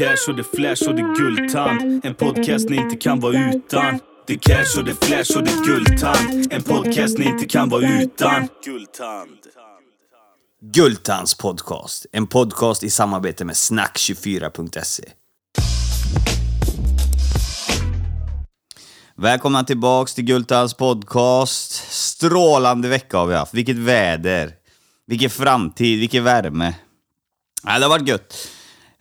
cash och det flash och det guldtand. En podcast ni inte kan vara utan. Det cash och det flash och det guldtand. En podcast ni inte kan vara utan. Guldtand. Guldtands podcast. En podcast i samarbete med snack24.se. Välkomna tillbaks till Guldtands podcast. Strålande vecka har vi haft. Vilket väder. Vilken framtid, vilken värme. Ja, det har varit gött.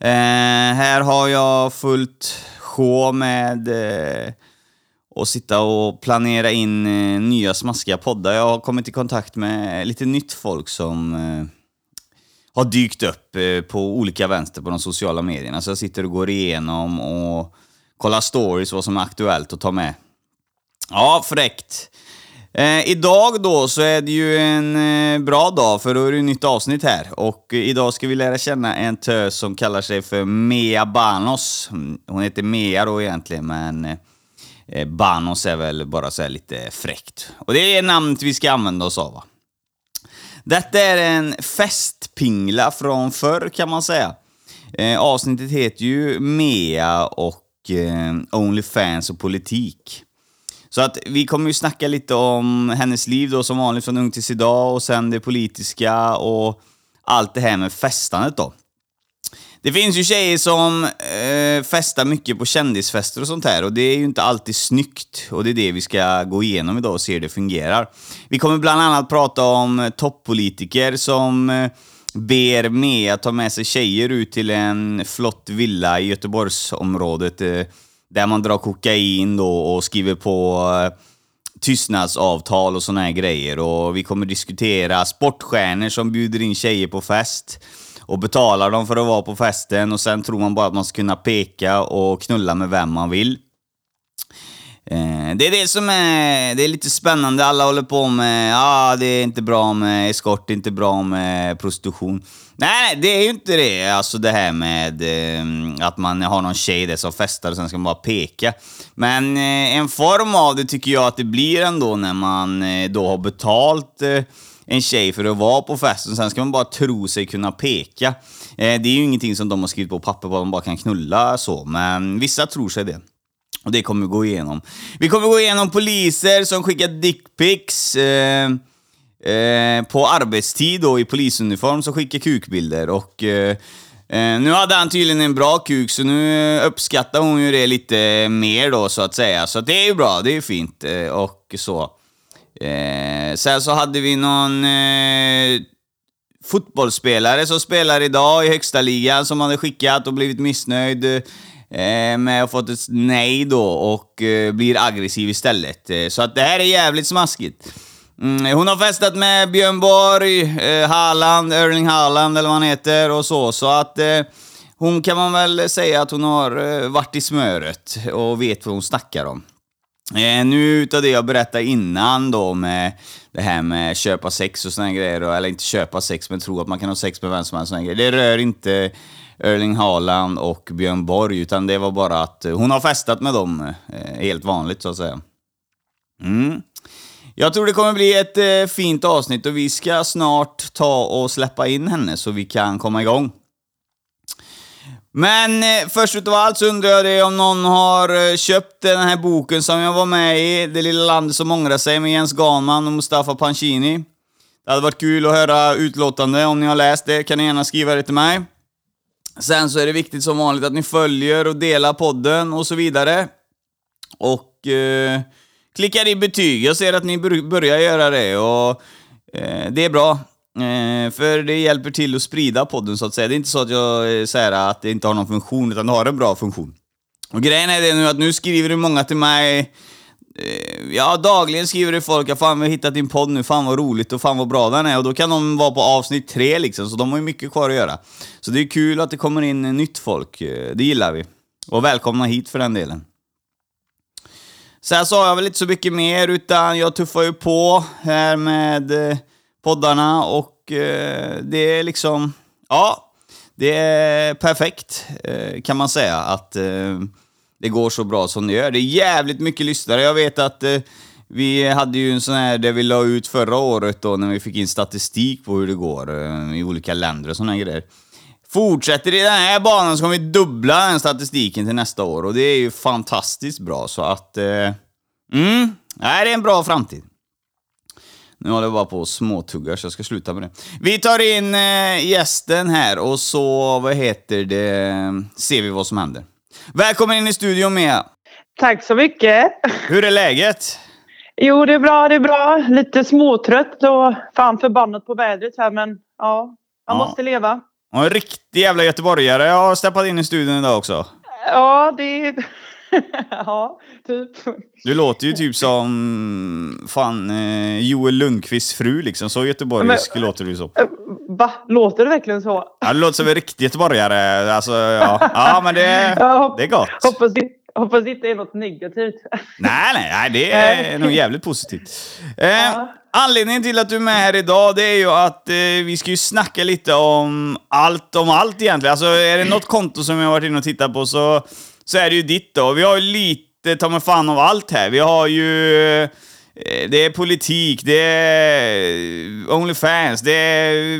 Eh, här har jag fullt sjå med eh, att sitta och planera in eh, nya smaskiga poddar. Jag har kommit i kontakt med lite nytt folk som eh, har dykt upp eh, på olika vänster på de sociala medierna. Så jag sitter och går igenom och kollar stories, vad som är aktuellt att ta med. Ja, fräckt. Eh, idag då så är det ju en eh, bra dag för då är det ett nytt avsnitt här. Och eh, idag ska vi lära känna en tös som kallar sig för Mea Banos. Mm, hon heter Mea då egentligen men eh, Banos är väl bara så här lite fräckt. Och det är namnet vi ska använda oss av va? Detta är en festpingla från förr kan man säga. Eh, avsnittet heter ju Mea och eh, Onlyfans och politik. Så att vi kommer ju snacka lite om hennes liv då som vanligt från ung tills idag och sen det politiska och allt det här med festandet då. Det finns ju tjejer som eh, festar mycket på kändisfester och sånt här och det är ju inte alltid snyggt. Och det är det vi ska gå igenom idag och se hur det fungerar. Vi kommer bland annat prata om eh, toppolitiker som eh, ber Mea ta med sig tjejer ut till en flott villa i Göteborgsområdet eh, där man drar kokain då och skriver på eh, tystnadsavtal och såna här grejer. Och vi kommer diskutera sportstjärnor som bjuder in tjejer på fest och betalar dem för att vara på festen och sen tror man bara att man ska kunna peka och knulla med vem man vill. Eh, det är det som är, det är lite spännande. Alla håller på med, ja ah, det är inte bra med eskort, det är inte bra med prostitution. Nej, det är ju inte det. Alltså det här med eh, att man har någon tjej där som festar och sen ska man bara peka. Men eh, en form av det tycker jag att det blir ändå när man eh, då har betalt eh, en tjej för att vara på festen, sen ska man bara tro sig kunna peka. Eh, det är ju ingenting som de har skrivit på papper på att man bara kan knulla så, men vissa tror sig det. Och det kommer vi gå igenom. Vi kommer gå igenom poliser som skickar dickpics eh, eh, på arbetstid då i polisuniform som skickar kukbilder och eh, eh, nu hade han tydligen en bra kuk så nu eh, uppskattar hon ju det lite mer då så att säga. Så det är ju bra, det är ju fint eh, och så. Eh, sen så hade vi någon eh, fotbollsspelare som spelar idag i högsta ligan som hade skickat och blivit missnöjd eh, med att fått ett nej då och eh, blir aggressiv istället. Eh, så att det här är jävligt smaskigt. Mm, hon har festat med Björn Borg, eh, Haaland, Erling Haaland eller vad han heter och så. Så att eh, hon kan man väl säga att hon har eh, varit i smöret och vet vad hon snackar om. Eh, nu utav det jag berättade innan då med det här med köpa sex och såna grejer, då, eller inte köpa sex men tro att man kan ha sex med vem som helst. grejer. Det rör inte Erling Haaland och Björn Borg, utan det var bara att hon har festat med dem eh, helt vanligt så att säga. Mm. Jag tror det kommer bli ett eh, fint avsnitt och vi ska snart ta och släppa in henne så vi kan komma igång. Men eh, först utav allt så undrar jag det om någon har eh, köpt den här boken som jag var med i, Det lilla landet som ångrar sig med Jens Ganman och Mustafa Pancini. Det hade varit kul att höra utlåtande. Om ni har läst det kan ni gärna skriva det till mig. Sen så är det viktigt som vanligt att ni följer och delar podden och så vidare. Och eh, klickar i betyg. Jag ser att ni börjar göra det och eh, det är bra. Eh, för det hjälper till att sprida podden så att säga. Det är inte så att jag eh, säger att det inte har någon funktion, utan det har en bra funktion. Och grejen är det nu att nu skriver det många till mig eh, Ja, dagligen skriver det folk att fan vi har hittat din podd nu, fan vad roligt och fan vad bra den är. Och då kan de vara på avsnitt tre liksom, så de har ju mycket kvar att göra. Så det är kul att det kommer in nytt folk, eh, det gillar vi. Och välkomna hit för den delen. Sen sa jag väl inte så mycket mer, utan jag tuffar ju på här med eh, poddarna och eh, det är liksom, ja, det är perfekt eh, kan man säga att det går så bra som det gör. Det är jävligt mycket lyssnare. Jag vet att vi hade ju en sån här där vi la ut förra året då när vi fick in statistik på hur det går i olika länder och såna här grejer fortsätter i den här banan så kommer vi dubbla den statistiken till nästa år och det är ju fantastiskt bra så att... Eh, mm, nej, det är en bra framtid. Nu håller jag bara på och småtuggar så jag ska sluta med det. Vi tar in eh, gästen här och så, vad heter det, ser vi vad som händer. Välkommen in i studion Mia! Tack så mycket! Hur är läget? Jo, det är bra, det är bra. Lite småtrött och fan förbannat på vädret här, men ja, man Ja. måste leva. Och en riktig jävla göteborgare. Jag har steppat in i studion idag också. Ja, det ja, typ. Du låter ju typ som fan eh, Joel Lundqvists fru liksom. Så göteborgisk låter du som. Va? Låter det verkligen så? Ja, du låter som en riktig göteborgare. Alltså, ja. ja, men det, det är gott. Hoppas, det- hoppas det inte är något negativt. Nej, nej, nej, det är nog jävligt positivt. Eh, Ja. Anledningen till att du är med här idag, det är ju att eh, vi ska ju snacka lite om allt om allt egentligen. Alltså är det något konto som jag har varit inne och tittat på så, så är det ju ditt då. Vi har ju lite, ta mig fan av allt här. Vi har ju... eh, Det är politik, det är Onlyfans, det är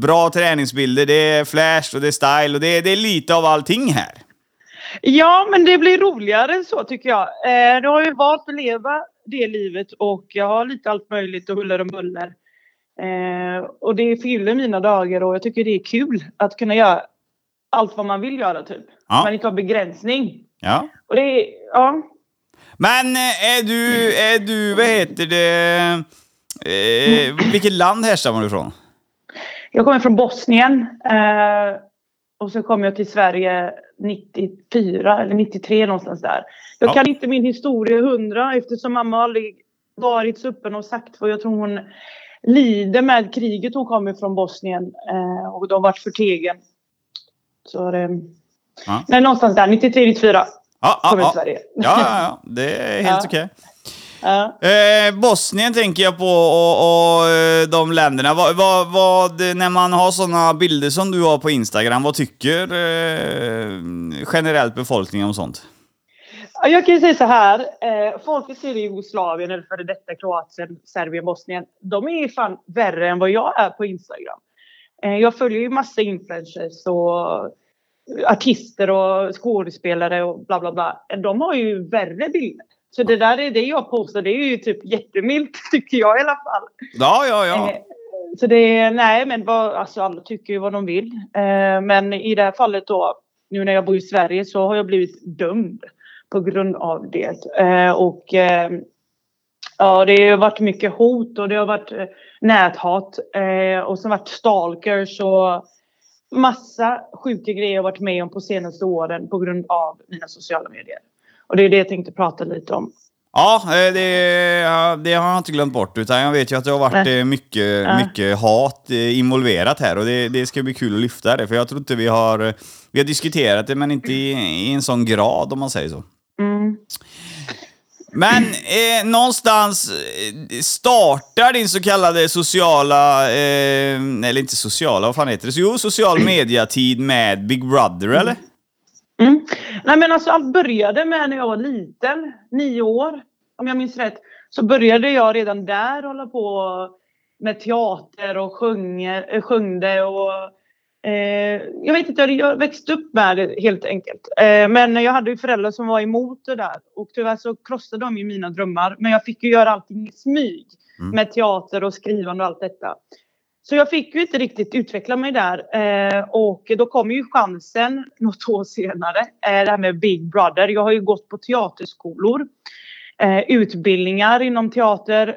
bra träningsbilder, det är flash och det är style och det är, det är lite av allting här. Ja, men det blir roligare än så tycker jag. Eh, du har ju valt att leva det livet och jag har lite allt möjligt och huller och buller. Eh, och det fyller mina dagar och jag tycker det är kul att kunna göra allt vad man vill göra typ. Ja. Man inte har begränsning. Ja. Och det ja. Men eh, är du, är du, vad heter det, eh, vilket land härstammar du ifrån? Jag kommer från Bosnien. Eh, och så kom jag till Sverige 94 eller 93 någonstans där. Jag Ja. kan inte min historia hundra eftersom mamma aldrig varit så öppen och sagt för jag tror hon lider med kriget hon kommer från Bosnien eh, och de vart förtegen. Så det... Ja. Nej, någonstans där. 93, 94 Ja, ja, ja. ja, ja, ja. det är helt Ja. okej. Ja. Eh, Bosnien tänker jag på och, och eh, de länderna. Vad, vad, vad, när man har sådana bilder som du har på Instagram, vad tycker eh, generellt befolkningen om sånt? Ja, Jag kan ju säga så här. Eh, folket i Jugoslavien, eller före detta Kroatien, Serbien, Bosnien. De är ju fan värre än vad jag är på Instagram. Eh, jag följer ju massa influencers och artister och skådespelare och bla bla bla. De har ju värre bilder. Så det där är det jag postar. Det är ju typ jättemilt tycker jag i alla fall. Ja, ja, ja. Eh, Så det är, nej men vad, alltså alla tycker ju vad de vill. Eh, men i det här fallet då, nu när jag bor i Sverige så har jag blivit dömd på grund av det. Eh, och ja, det har varit mycket hot och det har varit näthat och så har varit stalkers och massa sjuka grejer jag varit med om på senaste åren på grund av mina sociala medier. Och det är det jag tänkte prata lite om. Ja, eh, det, det har jag inte glömt bort. Utan jag vet ju att det har varit eh, mycket, mycket hat eh, involverat här och det, det ska bli kul att lyfta det. För jag tror inte vi har... Vi har diskuterat det men inte i, i en sån grad om man säger så. Mm. Men eh, någonstans startar din så kallade sociala, eh, eller inte sociala, vad fan heter det? Jo, social mediatid med Big Brother, eller? Mm. Nej men alltså allt började med när jag var liten, nio år om jag minns rätt. Så började jag redan där hålla på med teater och sjunger, äh, sjungde och eh, jag vet inte, jag växte upp med det helt enkelt. Eh, men jag hade ju föräldrar som var emot det där och tyvärr så krossade de ju mina drömmar. Men jag fick ju göra allting i smyg Mm. med teater och skrivande och allt detta. Så jag fick ju inte riktigt utveckla mig där. Eh, och då kom ju chansen något år senare. Eh, det här med Big Brother. Jag har ju gått på teaterskolor. Eh, utbildningar inom teater.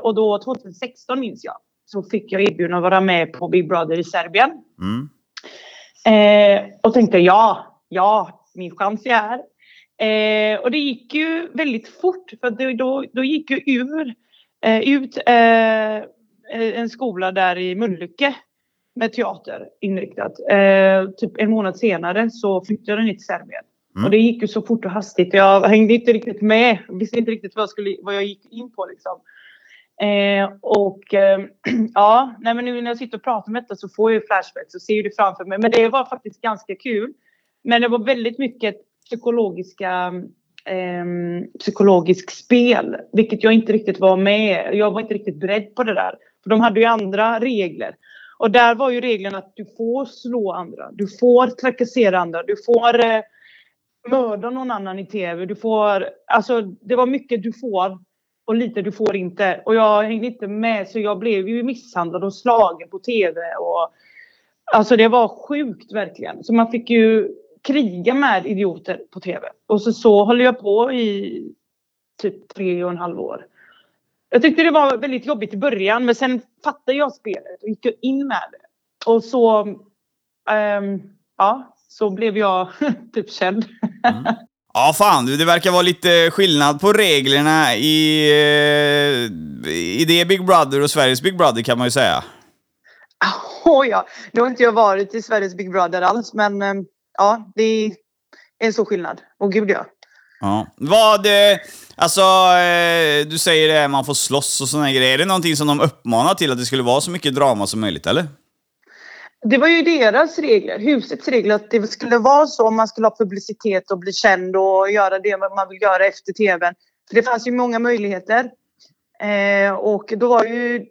Och då 2016 minns jag. Så fick jag erbjudande att vara med på Big Brother i Serbien. Mm. Och tänkte ja, ja, min chans är här. Och det gick ju väldigt fort för då, då gick ju ur, ut en skola där i Mölnlycke med teater inriktat. Eh, typ en månad senare så flyttade jag ner till Serbien. Mm. Och det gick ju så fort och hastigt. Jag hängde inte riktigt med. Visste inte riktigt vad jag, skulle, vad jag gick in på liksom. Eh, och eh, ja, nej, men nu när jag sitter och pratar med detta så får jag ju flashbacks och ser det framför mig. Men det var faktiskt ganska kul. Men det var väldigt mycket psykologiska eh, psykologisk spel, vilket jag inte riktigt var med. Jag var inte riktigt beredd på det där. För de hade ju andra regler. Och där var ju reglerna att du får slå andra, du får trakassera andra, du får eh, mörda någon annan i tv. Du får, alltså det var mycket du får och lite du får inte. Och jag hängde inte med så jag blev ju misshandlad och slagen på tv. Och, alltså det var sjukt verkligen. Så man fick ju kriga med idioter på tv. Och så, så håller jag på i typ tre och en halv år. Jag tyckte det var väldigt jobbigt i början men sen fattade jag spelet och gick in med det. Och så, um, ja, så blev jag typ känd. Mm. Ja, fan du, det verkar vara lite skillnad på reglerna i, eh, i det Big Brother och Sveriges Big Brother kan man ju säga. Oh, ja, nu har inte jag varit i Sveriges Big Brother alls, men ehm, ja, det är en så skillnad. Och gud ja. Ja. Vad, eh, alltså, eh, du säger det, man får slåss och sådana grejer. Är det någonting som de uppmanar till, att det skulle vara så mycket drama som möjligt, eller? Det var ju deras regler, husets regler, att det skulle vara så om man skulle ha publicitet och bli känd och göra det man vill göra efter tvn. För det fanns ju många möjligheter. Eh, och då var ju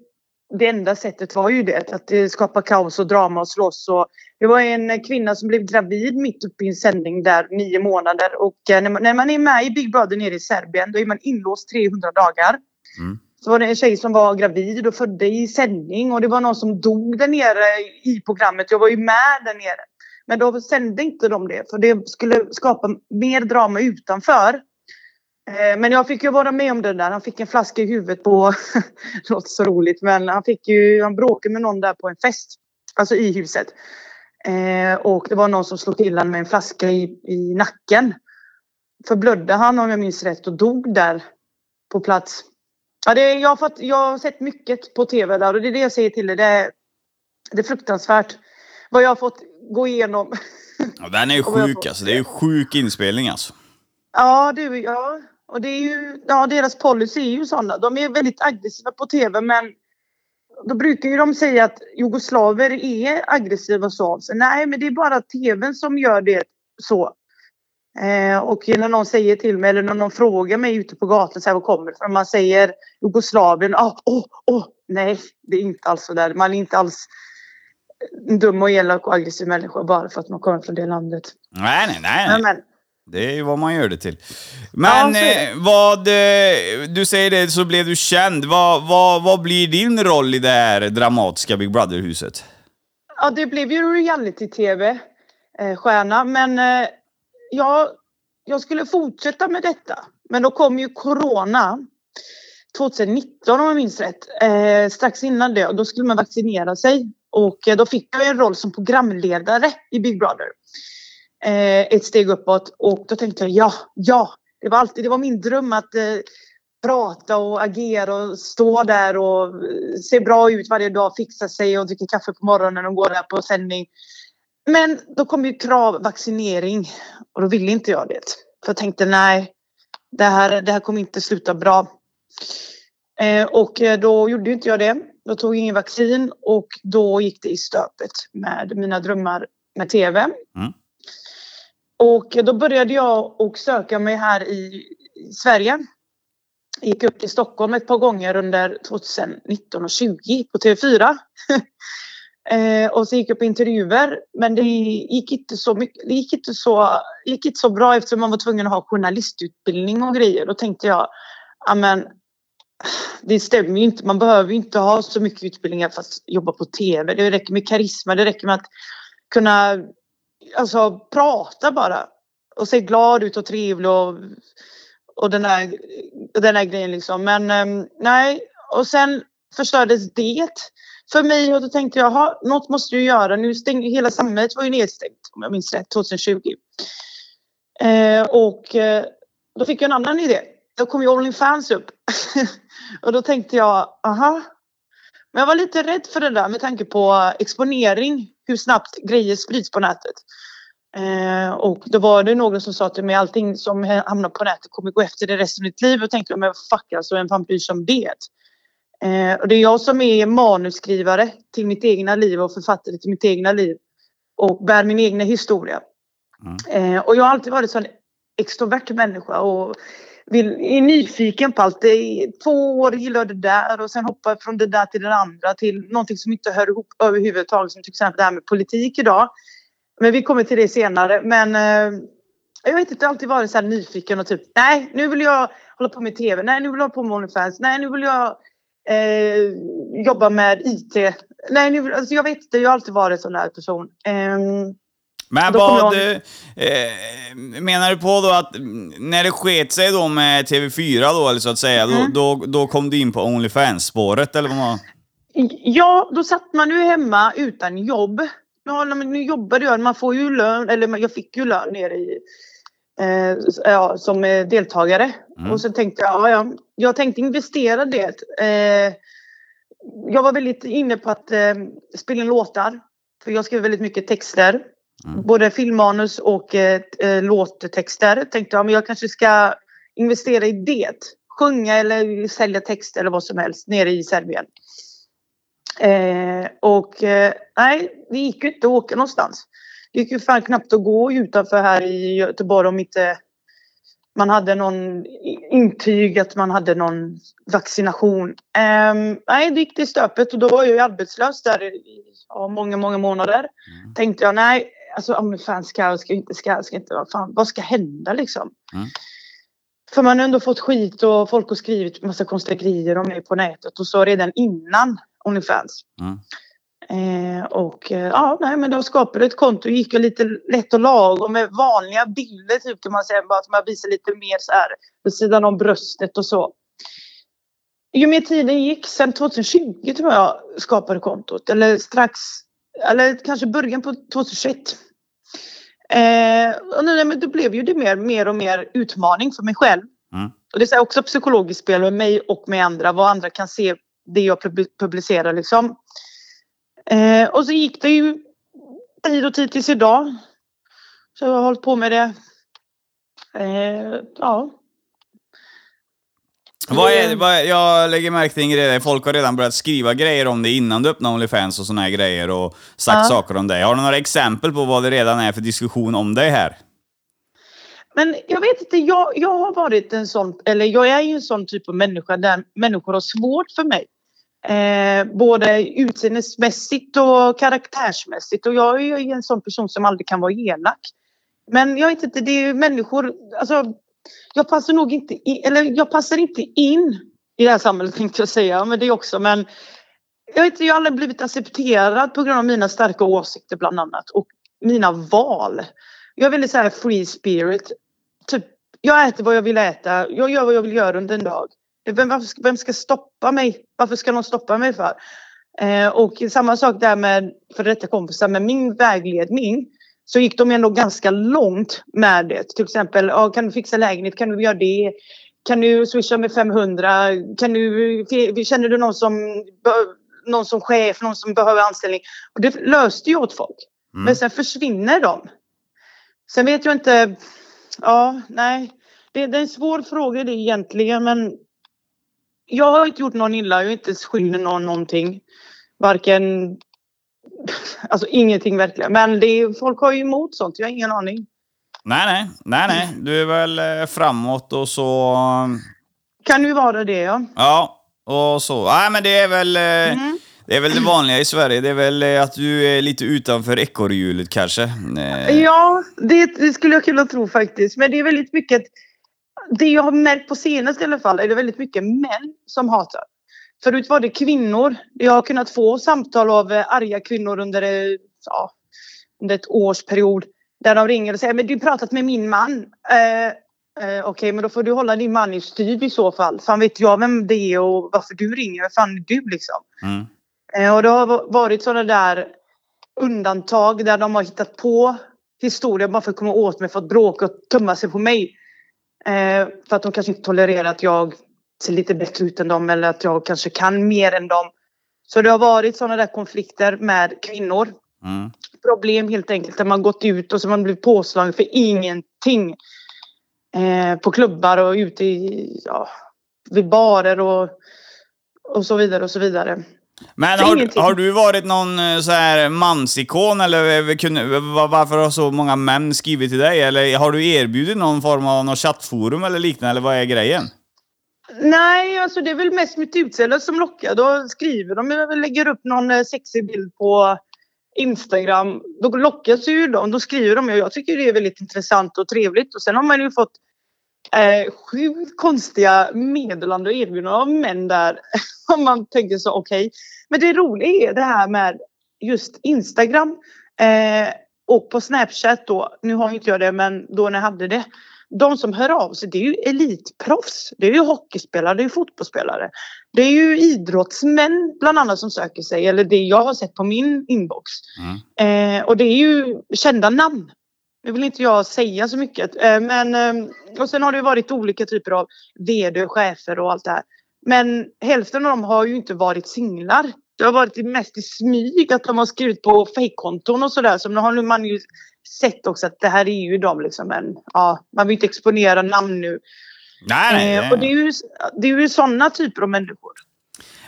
det enda sättet var ju det, att skapa kaos och drama och slåss. Och det var en kvinna som blev gravid mitt uppe i en sändning där, nio månader. Och eh, när man, när man är med i Big Brother nere i Serbien, då är man inlåst 300 dagar. Mm. Så var det en tjej som var gravid och födde i sändning och det var någon som dog där nere i programmet. Jag var ju med där nere. Men då sände inte de det för det skulle skapa mer drama utanför. Eh, men jag fick ju vara med om det där. Han fick en flaska i huvudet på... det låter så roligt men han fick ju... Han bråkade med någon där på en fest. Alltså i huset. Eh, och det var någon som slog till honom med en flaska i, i nacken. Förblödde han om jag minns rätt och dog där på plats. Ja, det, jag, har fått, jag har sett mycket på tv där och det är det jag säger till dig. Det, det är fruktansvärt vad jag har fått gå igenom. Ja, den är ju sjuk alltså. Det är ju sjuk inspelning alltså. Ja, du, ja. Och det är ju, ja, deras policy är ju sådana. De är väldigt aggressiva på tv men då brukar ju de säga att jugoslaver är aggressiva så av sig. Nej, men det är bara tvn som gör det så. Eh, och när någon säger till mig eller när någon frågar mig ute på gatan så här, var kommer ifrån? Man säger Jugoslavien. Åh, ah, oh, oh, nej, det är inte alls så där. Man är inte alls en dum och elak och aggressiv människa bara för att man kommer från det landet. Nej, nej, nej. nej. Men, det är ju vad man gör det till. Men ja, eh, vad... Eh, du säger det, så blev du känd. Vad, vad, vad blir din roll i det här dramatiska Big Brother-huset? Ja, det blev ju reality-tv-stjärna, men eh, jag, jag skulle fortsätta med detta. Men då kom ju corona 2019 om jag minns rätt. Eh, strax innan det. Och då skulle man vaccinera sig. Och eh, då fick jag en roll som programledare i Big Brother. Eh, ett steg uppåt. Och då tänkte jag ja, ja. Det var alltid det var min dröm att eh, prata och agera och stå där och eh, se bra ut varje dag, fixa sig och dricka kaffe på morgonen och gå där på sändning. Men då kom ju krav vaccinering och då ville inte jag det. För jag tänkte nej, det här, det här kommer inte sluta bra. Eh, och eh, då gjorde inte jag det. Då tog jag ingen vaccin och då gick det i stöpet med mina drömmar med tv. Mm. Och då började jag och söka mig här i Sverige. Gick upp till Stockholm ett par gånger under 2019 och 20 på TV4. Eh, och så gick jag på intervjuer. Men det gick inte så, mycket, det gick inte så, gick inte så bra eftersom man var tvungen att ha journalistutbildning och grejer. Då tänkte jag, men det stämmer ju inte. Man behöver ju inte ha så mycket utbildningar för att jobba på TV. Det räcker med karisma, det räcker med att kunna alltså, prata bara. Och se glad ut och trevlig och, och den, där, den där grejen liksom. Men um, nej, och sen förstördes det för mig och då tänkte jag, något måste du göra. Nu stäng, hela samhället var ju nedstängt om jag minns rätt 2020. Eh, och eh, då fick jag en annan idé. Då kom ju Onlyfans upp. och då tänkte jag, aha. Men jag var lite rädd för det där med tanke på exponering, hur snabbt grejer sprids på nätet. Eh, och då var det någon som sa till mig allting som hamnar på nätet kommer gå efter det resten av ditt liv. Och tänkte jag, men fuck alltså, vem fan bryr sig om det? Eh, och det är jag som är manusskrivare till mitt egna liv och författare till mitt egna liv och bär min egna historia. Mm. Eh, och jag har alltid varit sån extrovert människa och vill, är nyfiken på allt. Två år gillar jag det där och sen hoppar jag från det där till det andra till någonting som inte hör ihop överhuvudtaget som till exempel det här med politik idag. Men vi kommer till det senare. Men eh, jag har inte, alltid varit så här nyfiken och typ nej, nu vill jag hålla på med tv. Nej, nu vill jag hålla på med OnlyFans. Nej, nu vill jag eh, jobba med IT. Nej, nu, alltså jag vet inte, jag har alltid varit en sån här person. Eh, men vad jag- eh, menar du på då att när det sket sig då med TV4 då, eller så att säga, Mm. då, då, då kom du in på Onlyfans-spåret eller vad man... Ja, då satt man ju hemma utan jobb. Ja, nu jobbade jag, man får ju lön, eller jag fick ju lön nere i, eh, ja, som eh, deltagare. Mm. Och så tänkte jag, ja, ja, jag tänkte investera det. Eh, jag var väldigt inne på att eh, spela in låtar. För jag skrev väldigt mycket texter. Mm. Både filmmanus och eh, eh, låttexter. Tänkte jag, men jag kanske ska investera i det. Sjunga eller sälja text eller vad som helst nere i Serbien. Eh, och eh, nej, det gick ju inte att åka någonstans. Det gick ju fan knappt att gå utanför här i Göteborg om inte man hade någon intyg att man hade någon vaccination. Eh, nej, det gick till stöpet och då var jag ju arbetslös där i ja, många, många månader. Tänkte jag, nej, alltså om fan ska, ska inte, ska, ska inte, vad fan, vad ska hända liksom? Mm. För man har ändå fått skit och folk har skrivit massa konstiga grejer om mig på nätet och så redan innan Onlyfans. Mm. Eh, och eh, ja, nej men då skapade ett konto gick jag lite lätt och lagom med vanliga bilder typ kan man säga. Bara att man visar lite mer så här vid sidan om bröstet och så. Ju mer tiden gick, sen 2020 tror jag skapade kontot. Eller strax, eller kanske början på 2021. Eh, och nu, men då blev ju det mer, mer och mer utmaning för mig själv. Mm. Och det är också psykologiskt spel med mig och med andra. Vad andra kan se det jag pub- publicerar liksom. Eh, och så gick det ju tid och tid tills idag. Så jag har hållit på med det. Eh, ja. Vad är det, vad jag lägger märke till en grej, folk har redan börjat skriva grejer om det innan du öppnade Onlyfans och såna här grejer och sagt Ja. saker om dig. Har du några exempel på vad det redan är för diskussion om dig här? Men jag vet inte, jag, jag har varit en sån, eller jag är ju en sån typ av människa där människor har svårt för mig. Eh, både utseendemässigt och karaktärsmässigt. Och jag är ju en sån person som aldrig kan vara elak. Men jag vet inte, det är ju människor, alltså jag passar nog inte in, eller jag passar inte in i det här samhället tänkte jag säga, men det också, men jag vet jag har aldrig blivit accepterad på grund av mina starka åsikter bland annat och mina val. Jag är väldigt så här free spirit. Typ, jag äter vad jag vill äta. Jag gör vad jag vill göra under en dag. Vem, varför ska- vem ska stoppa mig? Varför ska någon stoppa mig för? Eh, och samma sak där med för detta kompisar med min vägledning. Så gick de ändå ganska långt med det. Till exempel, ja, kan du fixa lägenhet? Kan du göra det? Kan du swisha med 500? Kan du, känner du någon som, någon som chef, någon som behöver anställning? Och det löste ju åt folk. Mm. Men sen försvinner de. Sen vet jag inte. Ja, nej. Det, det är en svår fråga det egentligen men jag har inte gjort någon illa. Jag har inte skyldig någon någonting. Varken Alltså ingenting verkligen. Men det folk har ju emot sånt. Jag har ingen aning. Nej, nej, nej, nej. Du är väl eh, framåt och så... Kan ju vara det ja. Ja, och så. Nej, men det är väl... eh, Mm. Det är väl det vanliga i Sverige. Det är väl eh, att du är lite utanför ekorrhjulet kanske. Ja, det, det skulle jag kunna tro faktiskt. Men det är väldigt mycket. Det jag har märkt på senaste i alla fall är det väldigt mycket män som hatar. Förut var det kvinnor. Jag har kunnat få samtal av eh, arga kvinnor under, eh, ja, under ett års period. Där de ringer och säger men du har pratat med min man. Eh, eh, Okej, men då får du hålla din man i styr i så fall. Fan vet jag vem det är och varför du ringer. Vem fan är du liksom? Mm. Eh, Och det har va- varit sådana där undantag där de har hittat på historier bara för att komma åt mig för att bråka och tumma sig på mig. Eh, för att de kanske inte tolererar att jag ser lite bättre ut än dem eller att jag kanske kan mer än dem. Så det har varit sådana där konflikter med kvinnor. Mm. Problem helt enkelt där man gått ut och så man blivit påslagen för ingenting. Eh, på klubbar och ute i, ja, vid barer och, och så vidare och så vidare. Men har, har du varit någon eh, så här mansikon eller kunde, va- varför har så många män skrivit till dig? Eller har du erbjudit någon form av något chattforum eller liknande, eller vad är grejen? Nej, alltså det är väl mest mitt utseende som lockar. Då skriver de, jag lägger upp någon eh, sexig bild på Instagram. Då lockas ju de. Då skriver de och jag tycker det är väldigt intressant och trevligt. Och sen har man ju fått eh, sju konstiga meddelanden och erbjudanden av män där. Om man tänker så, okej. Men det roliga är det här med just Instagram eh, och på Snapchat då. Nu har inte jag det, men då när jag hade det. De som hör av sig, det är ju elitproffs. Det är ju hockeyspelare, det är ju fotbollsspelare. Det är ju idrottsmän bland annat som söker sig, eller det jag har sett på min inbox. Eh, och det är ju kända namn. Nu vill inte jag säga så mycket. Eh, men, eh, och sen har det ju varit olika typer av vd, chefer och allt det här. Men hälften av dem har ju inte varit singlar. Det har varit mest i smyg att de har skrivit på fejkkonton och sådär. Så nu har man ju sett också att det här är ju de liksom. Men ja, man vill inte exponera namn nu. Nej, nej. Eh, och det är ju, det är ju sådana typer av människor.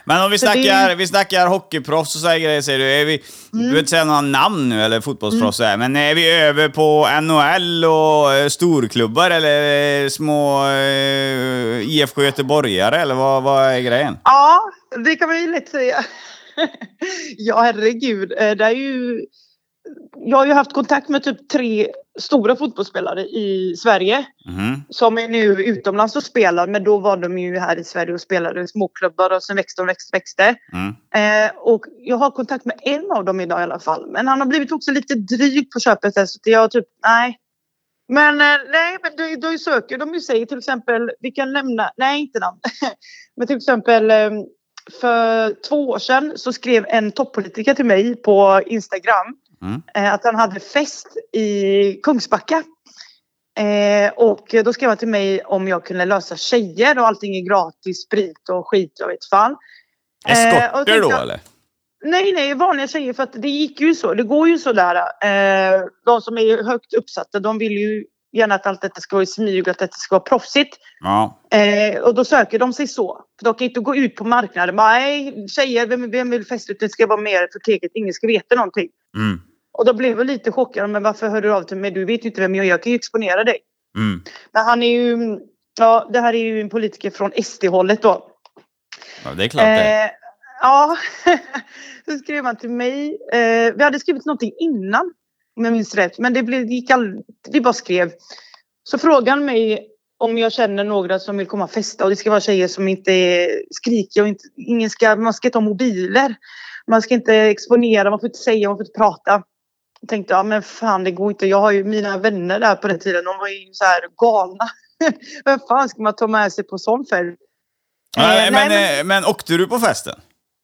Men om vi Så det snackar, vi snackar hockeyproffs och så här grejer, säger du. Är vi, Du Mm. vill inte säga några namn nu, eller fotbollsproffs här, men är vi över på NHL och eh, storklubbar eller eh, små eh, IFK Göteborgare, eller vad, vad är grejen? Ja, det kan man ju lätt säga. ja, herregud. Det är ju... Jag har ju haft kontakt med typ tre stora fotbollsspelare i Sverige Mhm. som är nu utomlands och spelar. Men då var de ju här i Sverige och spelade i småklubbar och sen växte de växte, växte. Mm. Eh, och jag har kontakt med en av dem idag i alla fall. Men han har blivit också lite dryg på köpet. Så jag typ, nej. Men eh, nej, men då, då söker de ju sig till exempel, vi kan nämna, nej inte namn. men till exempel eh, för två år sedan så skrev en toppolitiker till mig på Instagram Mm. eh, att han hade fest i Kungsbacka. Eh, och då skrev han till mig om jag kunde lösa tjejer och allting är gratis, sprit och skit, jag vet fan. Eh, Eskorter tänkte då, eller? Nej, nej, vanliga tjejer för att det gick ju så. Det går ju så där. Eh, de som är högt uppsatta, de vill ju gärna att allt detta ska vara i smyg och att detta ska vara proffsigt. Ja. Eh, och då söker de sig så. För de kan inte gå ut på marknaden. Nej, tjejer, vem, vem vill festa ut? Det ska vara mer förteget. Ingen ska veta någonting. Mm. Och då blev jag lite chockad. Men varför hör du av till mig? Du vet ju inte vem jag är. Jag kan ju exponera dig. Mm. Men han är ju... Ja, det här är ju en politiker från SD-hållet då. Ja, det är klart det. Eh, ja, så skrev han till mig. Eh, vi hade skrivit någonting innan, om jag minns rätt. Men det, blev, det gick all, vi bara skrev. Så frågade han mig om jag känner några som vill komma och festa. Och det ska vara tjejer som inte är skrikiga. Och inte, ingen ska, man ska inte ha mobiler. Man ska inte exponera, man får inte säga, man får inte prata. Tänkte, ja men fan det går inte. Jag har ju mina vänner där på den tiden. De var ju så här galna. Vem fan ska man ta med sig på sån fest? Nej, Eh, men, nej, eh, men åkte du på festen?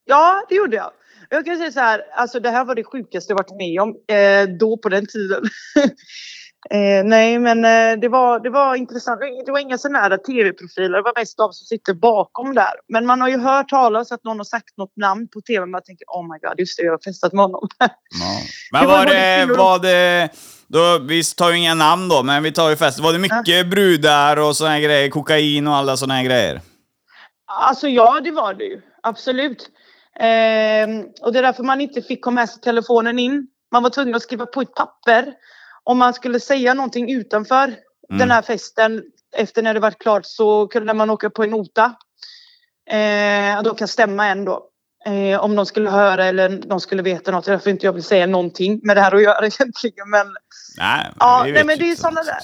Ja, det gjorde jag. Jag kan säga så här, alltså det här var det sjukaste jag varit med om eh, då på den tiden. eh, nej, men eh, det, var, det var intressant. Det var inga sådana här tv-profiler, det var mest de som sitter bakom där. Men man har ju hört talas att någon har sagt något namn på tv. Man tänker, oh my god, just det, jag har festat med honom. Ja. Men var det, var det, då, vi tar ju inga namn då, men vi tar ju festen. Var det mycket brudar och såna här grejer, kokain och alla såna här grejer? Alltså ja, det var det ju. Absolut. Ehm, och det är därför man inte fick komma med sig telefonen in. Man var tvungen att skriva på ett papper. Om man skulle säga någonting utanför den här festen efter när det var klart så kunde man åka på en nota. Eh, då kan stämma en då. Eh, om de skulle höra eller de skulle veta något. Därför inte jag vill säga någonting med det här att göra egentligen. Men Nej, Ja, nej, men det är något. där.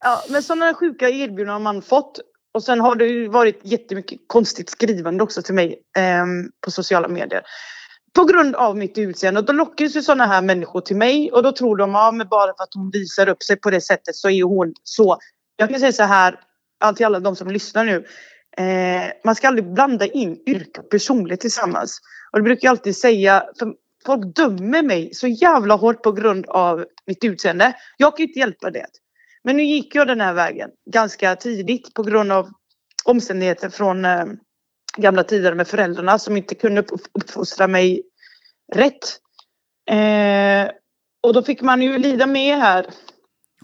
Ja, men sådana sjuka erbjudanden man fått. Och sen har det ju varit jättemycket konstigt skrivande också till mig ehm, på sociala medier. På grund av mitt utseende. Och då lockas ju sådana här människor till mig och då tror de ja, men bara för att hon visar upp sig på det sättet så är hon så. Jag kan säga så här, allt till alla de som lyssnar nu. Eh, man ska aldrig blanda in yrke och personlighet tillsammans. Och det brukar jag alltid säga, för folk dömer mig så jävla hårt på grund av mitt utseende. Jag kan ju inte hjälpa det. Men nu gick jag den här vägen ganska tidigt på grund av omständigheter från eh, gamla tider med föräldrarna som inte kunde upp- uppfostra mig rätt. Eh, och då fick man ju lida med här.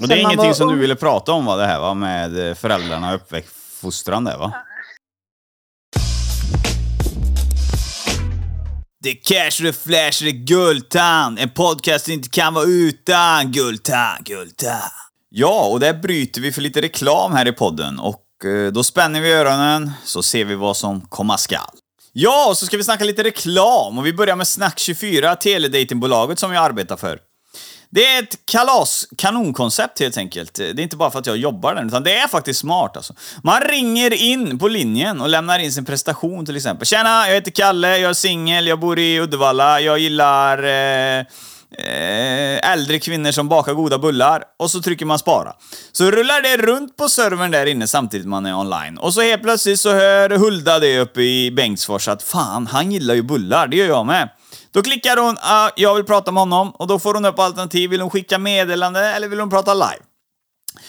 Och det är ingenting var som du ville prata om va, det här va, med eh, föräldrarna och uppväxtfostran där va? Det är cash, det är flash, det är Guldtand. En podcast inte kan vara utan. Guldtand, Guldtand. Ja, och där bryter vi för lite reklam här i podden och Eh, då spänner vi öronen så ser vi vad som komma skall. Ja, och så ska vi snacka lite reklam och vi börjar med Snack24, teledatingbolaget som jag arbetar för. Det är ett kalas, kanonkoncept helt enkelt. Det är inte bara för att jag jobbar där, utan det är faktiskt smart alltså. Man ringer in på linjen och lämnar in sin prestation till exempel. Tjena, jag heter Kalle, jag är singel, jag bor i Uddevalla, jag gillar eh, Eh, äldre kvinnor som bakar goda bullar. Och så trycker man spara. Så rullar det runt på servern där inne samtidigt man är online. Och så helt plötsligt så hör Hulda det uppe i Bengtsfors att fan, han gillar ju bullar, det gör jag med. Då klickar hon uh, “Jag vill prata med honom” och då får hon upp alternativ. Vill hon skicka meddelande eller vill hon prata live?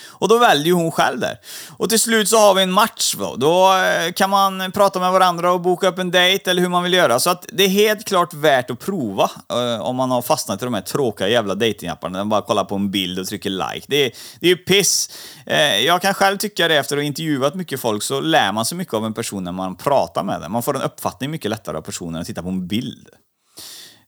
Och då väljer hon själv där. Och till slut så har vi en match då. Då eh, kan man prata med varandra och boka upp en dejt eller hur man vill göra. Så att det är helt klart värt att prova uh, om man har fastnat i de här tråkiga jävla dejtingapparna, där man bara kollar på en bild och trycker like. Det är, det är ju piss. Uh, jag kan själv tycka det efter att ha intervjuat mycket folk så lär man sig mycket av en person när man pratar med den. Man får en uppfattning mycket lättare av personen än att titta på en bild.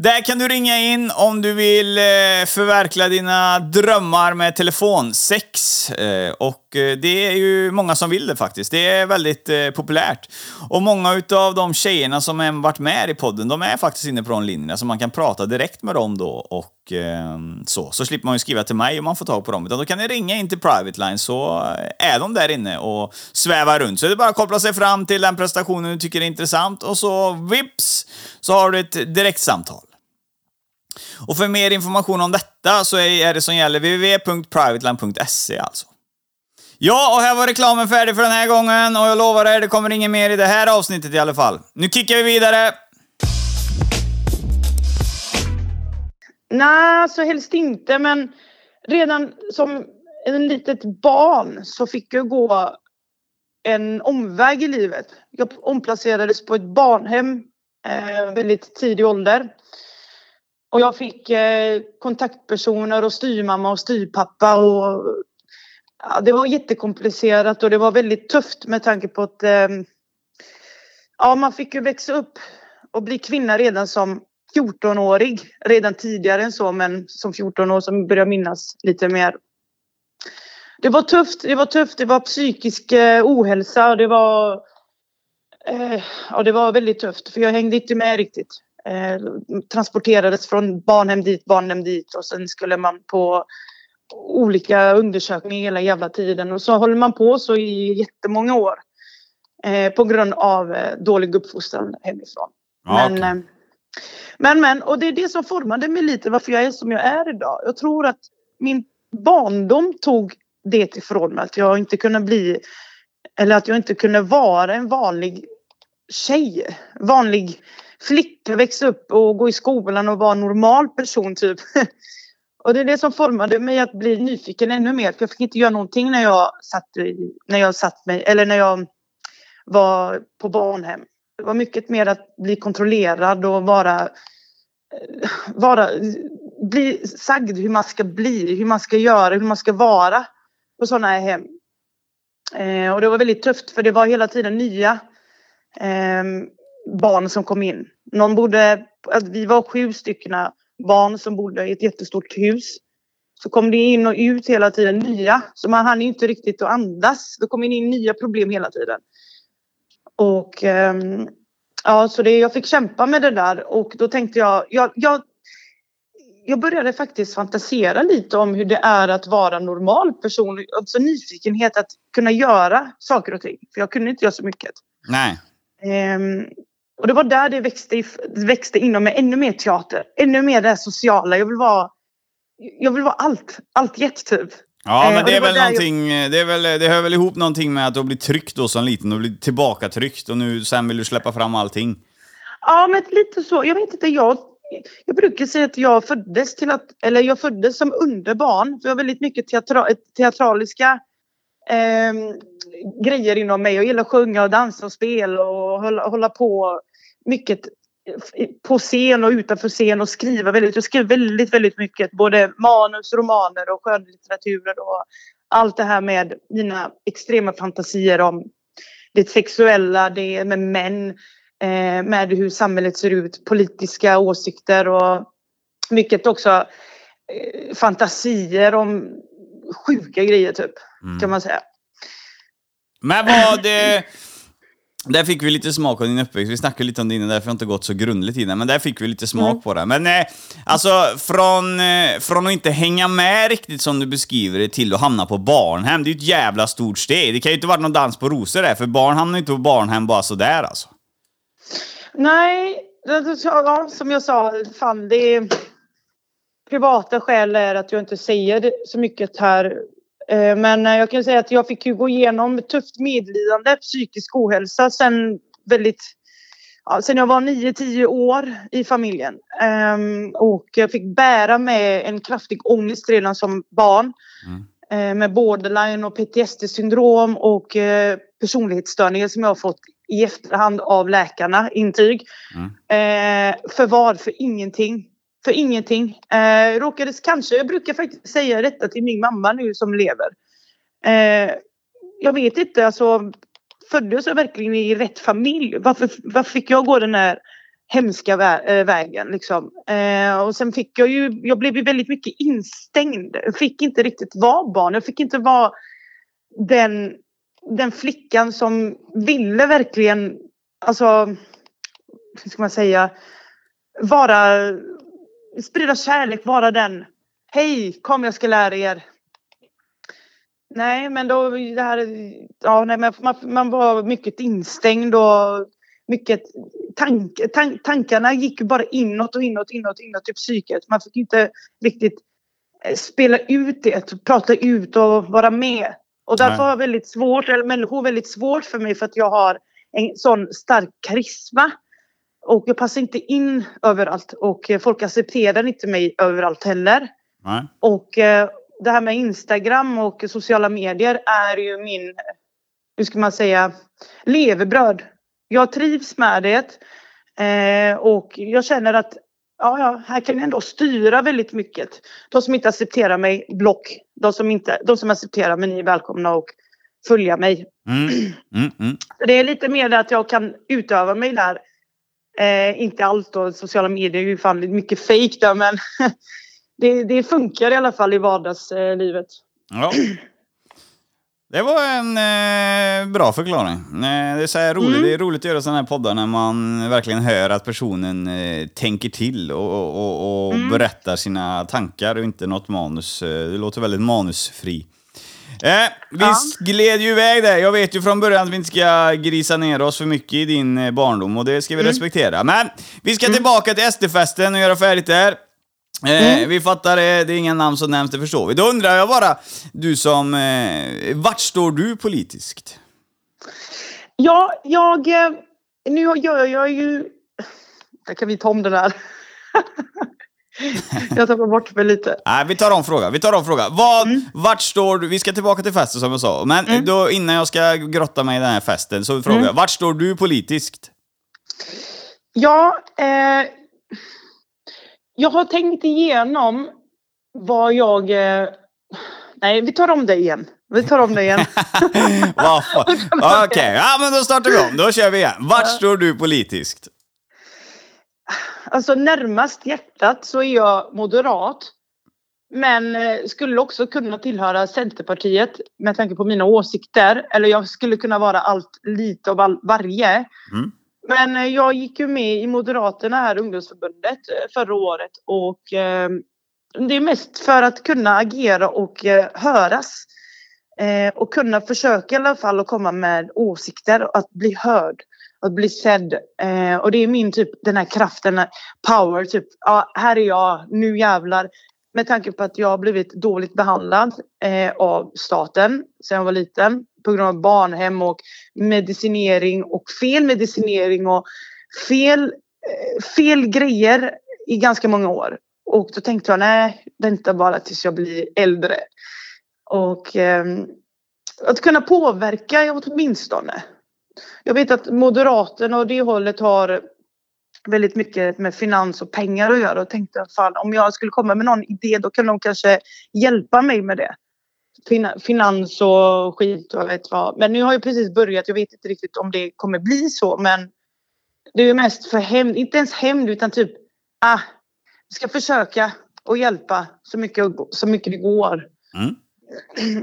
Där kan du ringa in om du vill eh, förverkliga dina drömmar med telefonsex. Eh, och eh, det är ju många som vill det faktiskt. Det är väldigt populärt. Och många utav de tjejerna som har varit med i podden, de är faktiskt inne på de linjerna, så man kan prata direkt med dem då och ehm, så. Så slipper man ju skriva till mig om man får tag på dem. Utan då kan ni ringa in till Private Line så är de där inne och svävar runt. Så det är bara att koppla sig fram till den prestationen du tycker är intressant och så vips så har du ett direktsamtal. Och för mer information om detta så är det som gäller www.privateline.se alltså. Ja, och här var reklamen färdig för den här gången och jag lovar er, det kommer inget mer i det här avsnittet i alla fall. Nu kickar vi vidare! Nej, så helst inte, men redan som en litet barn så fick jag gå en omväg i livet. Jag omplacerades på ett barnhem eh, väldigt tidig ålder. Och jag fick eh, kontaktpersoner och styrmamma och styrpappa. Och, ja, det var jättekomplicerat och det var väldigt tufft med tanke på att eh, ja, man fick ju växa upp och bli kvinna redan som 14-årig. Redan tidigare än så, men som 14 år som börjar minnas lite mer. Det var tufft, det var tufft, det var psykisk eh, ohälsa. Det var, eh, ja, det var väldigt tufft för jag hängde inte med riktigt eh, transporterades från barnhem dit, barnhem dit och sen skulle man på olika undersökningar hela jävla tiden och så håller man på så i jättemånga år eh, på grund av eh, dålig uppfostran hemifrån. Ja, men, eh, men, men, och det är det som formade mig lite varför jag är som jag är idag. Jag tror att min barndom tog det ifrån mig att jag inte kunde bli eller att jag inte kunde vara en vanlig tjej. Vanlig flicka, växa upp och gå i skolan och vara en normal person typ. Och det är det som formade mig att bli nyfiken ännu mer. För jag fick inte göra någonting när jag satt, när jag satt mig, eller när jag var på barnhem. Det var mycket mer att bli kontrollerad och vara, eh, vara bli sagd hur man ska bli, hur man ska göra, hur man ska vara på sådana här hem. Eh, och det var väldigt tufft för det var hela tiden nya. Eh, barn som kom in. Någon bodde, vi var sju stycken barn som bodde i ett jättestort hus. Så kom det in och ut hela tiden nya. Så man hann inte riktigt att andas. Det kom in nya problem hela tiden. Och um, ja, så det, jag fick kämpa med det där och då tänkte jag, jag, jag jag började faktiskt fantisera lite om hur det är att vara normal person. Alltså nyfikenhet att kunna göra saker och ting. För jag kunde inte göra så mycket. Nej. Ehm, och det var där det växte, växte inom mig ännu mer teater. Ännu mer det sociala. Jag vill vara, jag vill vara allt. Allt jätt typ. Ja, Eh, men och det är väl någonting, det, är väl, det hör väl ihop någonting med att du har blivit tryckt då som liten och blivit tillbakatryckt och nu sen vill du släppa fram allting. Ja, men lite så. Jag vet inte, jag, jag brukar säga att jag föddes till att, eller jag föddes som underbarn. För jag har väldigt mycket teatra, teatraliska ehm, grejer inom mig. Jag gillar att sjunga och dansa och spela och hålla, hålla på mycket på scen och utanför scen och skriva väldigt. Jag skriver väldigt, väldigt mycket. Både manus, romaner och skönlitteraturer och allt det här med mina extrema fantasier om det sexuella, det med män, eh, med hur samhället ser ut, politiska åsikter och mycket också eh, fantasier om sjuka grejer typ, kan man säga. Men vad det... Där fick vi lite smak av din uppväxt. Vi snackade lite om din, därför har jag inte gått så grundligt i den, men där fick vi lite smak Mm. på det. Men eh, alltså, från, eh, från att inte hänga med riktigt som du beskriver det till att hamna på barnhem, det är ju ett jävla stort steg. Det kan ju inte varit någon dans på rosor där, för barn hamnar ju inte på barnhem bara sådär alltså. Nej, det- ja, som jag sa, fan det är privata skäl är att jag inte säger det så mycket här. Eh, Men eh, jag kan säga att jag fick ju gå igenom tufft medlidande, psykisk ohälsa sen väldigt Ja, sen jag var 9-10 år i familjen. Ehm, och jag fick bära med en kraftig ångest redan som barn. Eh, med borderline och PTSD-syndrom och eh, personlighetsstörningar som jag har fått i efterhand av läkarna, intyg. Eh, för vad? För ingenting. För ingenting. Eh, råkades kanske, jag brukar faktiskt säga detta till min mamma nu som lever. Eh, jag vet inte, alltså föddes jag verkligen i rätt familj? Varför, varför fick jag gå den här hemska vä- eh, vägen liksom? Eh, och sen fick jag ju, jag blev ju väldigt mycket instängd. Jag fick inte riktigt vara barn. Jag fick inte vara den, den flickan som ville verkligen, alltså, hur ska man säga, vara, sprida kärlek, vara den. Hej, kom jag ska lära er. Nej, men då det här, ja, nej, men man, man var mycket instängd och mycket tank, tank, tankarna gick bara inåt och inåt, inåt, inåt i psyket. Man fick inte riktigt eh, spela ut det, prata ut och vara med. Och därför Nej. har jag väldigt svårt, eller människor väldigt svårt för mig för att jag har en sån stark karisma. Och jag passar inte in överallt och eh, folk accepterar inte mig överallt heller. Nej. Och eh, det här med Instagram och sociala medier är ju min, hur ska man säga, levebröd. Jag trivs med det. Eh, och jag känner att ja, ja, här kan jag ändå styra väldigt mycket. De som inte accepterar mig, block. De som, inte, de som accepterar mig, ni är välkomna och följa mig. Mm. Mm, mm. Det är lite mer att jag kan utöva mig där. Eh, inte allt då, sociala medier är ju fan mycket fejk där men det, det funkar i alla fall i vardagslivet. Ja. Det var en eh, bra förklaring. Eh, det, är så roligt. Mm. det är roligt att göra sådana här poddar när man verkligen hör att personen eh, tänker till och, och, och, och Mm. berättar sina tankar och inte något manus. Eh, Det låter väldigt manusfri. Eh, vi Ja. gled ju iväg där. Jag vet ju från början att vi inte ska grisa ner oss för mycket i din eh, barndom och det ska vi respektera. Men vi ska tillbaka till SD-festen och göra färdigt där. Eh, Vi fattar det, det är inga namn som nämns, det förstår vi. Då undrar jag bara, du som... Eh, vart står du politiskt? Ja, jag... eh, Nu gör jag ju... Där kan vi ta om det där. jag tappar bort mig lite. Nej, vi tar om fråga. Vi tar om fråga. Vad, Vart står du? Vi ska tillbaka till festen som jag sa. Men eh, då, innan jag ska grotta mig i den här festen så frågar jag, vart står du politiskt? Ja, eh, jag har tänkt igenom vad jag... Eh, nej, vi tar om det igen. Vi tar om det igen. Okej, ja men då startar vi om. Då kör vi igen. Vart står du politiskt? Alltså närmast hjärtat så är jag moderat. Men eh, skulle också kunna tillhöra Centerpartiet med tanke på mina åsikter. Eller jag skulle kunna vara allt lite av all, varje. Mm. Men eh, jag gick ju med i Moderaterna här, ungdomsförbundet, eh, förra året. Och eh, det är mest för att kunna agera och eh, höras. Eh, och kunna försöka i alla fall att komma med åsikter, att bli hörd, att bli sedd. Eh, och det är min typ, den här kraften, power, typ, ja, här är jag, nu jävlar. Med tanke på att jag har blivit dåligt behandlad eh, av staten sedan jag var liten på grund av barnhem och medicinering och fel medicinering och fel, eh, fel grejer i ganska många år. Och då tänkte jag, nej, vänta bara tills jag blir äldre. Och eh, att kunna påverka åtminstone. Jag vet att Moderaterna och det hållet har väldigt mycket med finans och pengar att göra och tänkte fan om jag skulle komma med någon idé då kan de kanske hjälpa mig med det. finans och skit och vet vad. Men nu har jag precis börjat. Jag vet inte riktigt om det kommer bli så men det är mest för hämnd, inte ens hämnd utan typ ah, vi ska försöka och hjälpa så mycket, så mycket det går. Mm.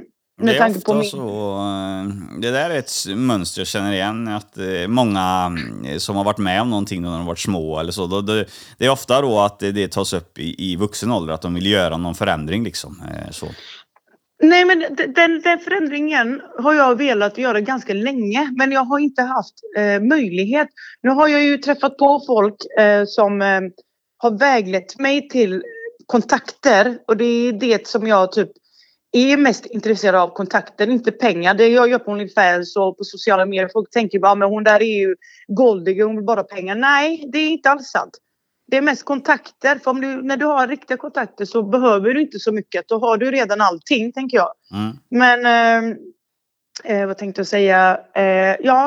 Med det är ofta min... så, eh, det där är ett mönster jag känner igen, att eh, många eh, som har varit med om någonting när de har varit små eller så, då, det, det är ofta då att det, det tas upp i, i vuxen ålder, att de vill göra någon förändring liksom. Så. Nej men den, den förändringen har jag velat göra ganska länge men jag har inte haft eh, möjlighet. Nu har jag ju träffat på folk eh, som eh, har väglett mig till kontakter och det är det som jag typ är mest intresserad av kontakten, inte pengar. Det jag gör på Onlyfans och på sociala medier. Folk tänker bara men hon där är ju goldig, hon vill bara pengar. Nej, det är inte alls sant. Det är mest kontakter. För om du, när du har riktiga kontakter så behöver du inte så mycket. Då har du redan allting, tänker jag. Mm. Men eh, eh, vad tänkte jag säga? Eh, ja,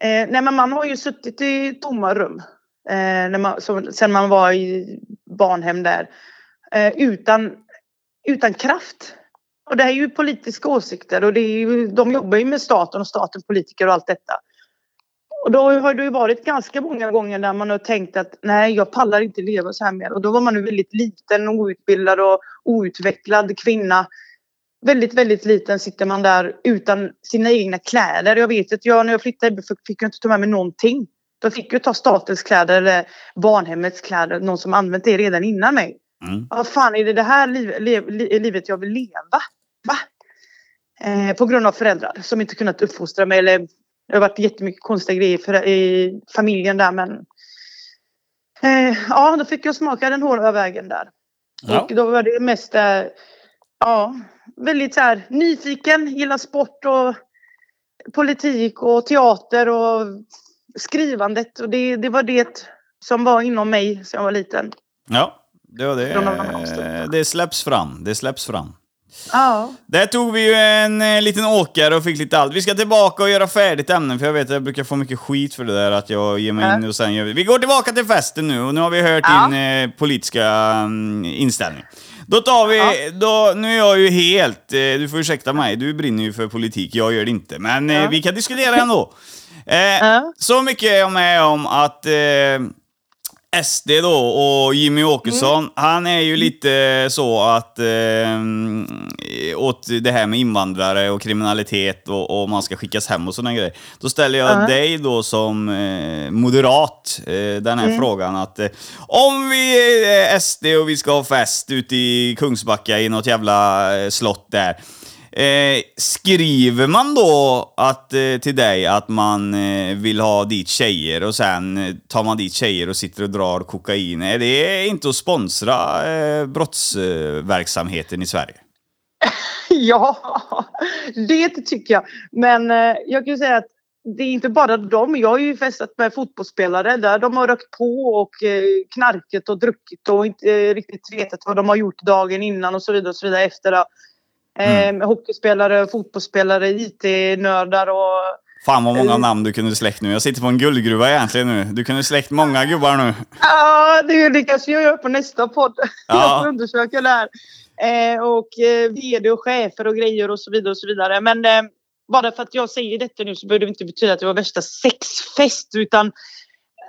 eh, nej, men man har ju suttit i tomma rum eh, när man, som, sen man var i barnhem där. Eh, utan, utan kraft. Och det är ju politiska åsikter och det är ju, de jobbar ju med staten och staten, politiker och allt detta. Och då har det ju varit ganska många gånger där man har tänkt att nej, jag pallar inte leva så här mer. Och då var man ju väldigt liten, outbildad och outvecklad kvinna. Väldigt, väldigt liten sitter man där utan sina egna kläder. Jag vet att jag när jag flyttade fick jag inte ta med mig någonting. Då fick jag ta statens kläder eller barnhemmets kläder, någon som använt det redan innan mig. Mm. Vad fan är det det här liv, liv, livet jag vill leva? Va? Eh, på grund av föräldrar som inte kunnat uppfostra mig eller det har varit jättemycket konstiga grejer för, i familjen där men eh, ja, då fick jag smaka den hårda vägen där. Ja. Och då var det mest eh, ja, väldigt så här nyfiken, gillar sport och politik och teater och skrivandet och det, det var det som var inom mig sedan jag var liten. Ja, det, var det, annan det släpps fram. Det släpps fram. Ja. Där tog vi ju en eh, liten åkare och fick lite allt. Vi ska tillbaka och göra färdigt ämnen, för jag vet att jag brukar få mycket skit för det där att jag ger mig Ja. in och sen gör vi... Vi går tillbaka till festen nu och nu har vi hört Ja. din eh, politiska mm, inställning. Då tar vi, Ja. då, nu är jag ju helt, eh, du får ursäkta mig, du brinner ju för politik, jag gör det inte. Men eh, vi kan diskutera ändå. Eh. Så mycket är jag med om att eh, SD då och Jimmy Åkesson, Mm. han är ju lite så att eh, åt det här med invandrare och kriminalitet och, och man ska skickas hem och sådana grejer. Då ställer jag Ja. dig då som eh, moderat eh, den här Mm. frågan att eh, om vi är SD och vi ska ha fest ute i Kungsbacka i något jävla eh, slott där. Eh, skriver man då att, eh, till dig att man eh, vill ha dit tjejer och sen eh, tar man dit tjejer och sitter och drar kokain? Är det inte att sponsra eh, brottsverksamheten i Sverige? Ja, det tycker jag. Men eh, jag kan ju säga att det är inte bara dem. Jag har ju festat med fotbollsspelare där de har rökt på och eh, knarkat och druckit och inte eh, riktigt vetat vad de har gjort dagen innan och så vidare och så vidare efter. Mm. Hockeyspelare, fotbollsspelare, IT-nördar och Fan vad många Eh. namn du kunde släckt nu. Jag sitter på en guldgruva egentligen nu. Du kunde släckt många gubbar nu. Ja, det, det kanske jag gör på nästa podd. Ja. Jag får undersöka det här. Eh, och eh, vd och chefer och grejer och så vidare och så vidare. Men eh, bara för att jag säger detta nu så behöver det inte betyda att det var värsta sexfest utan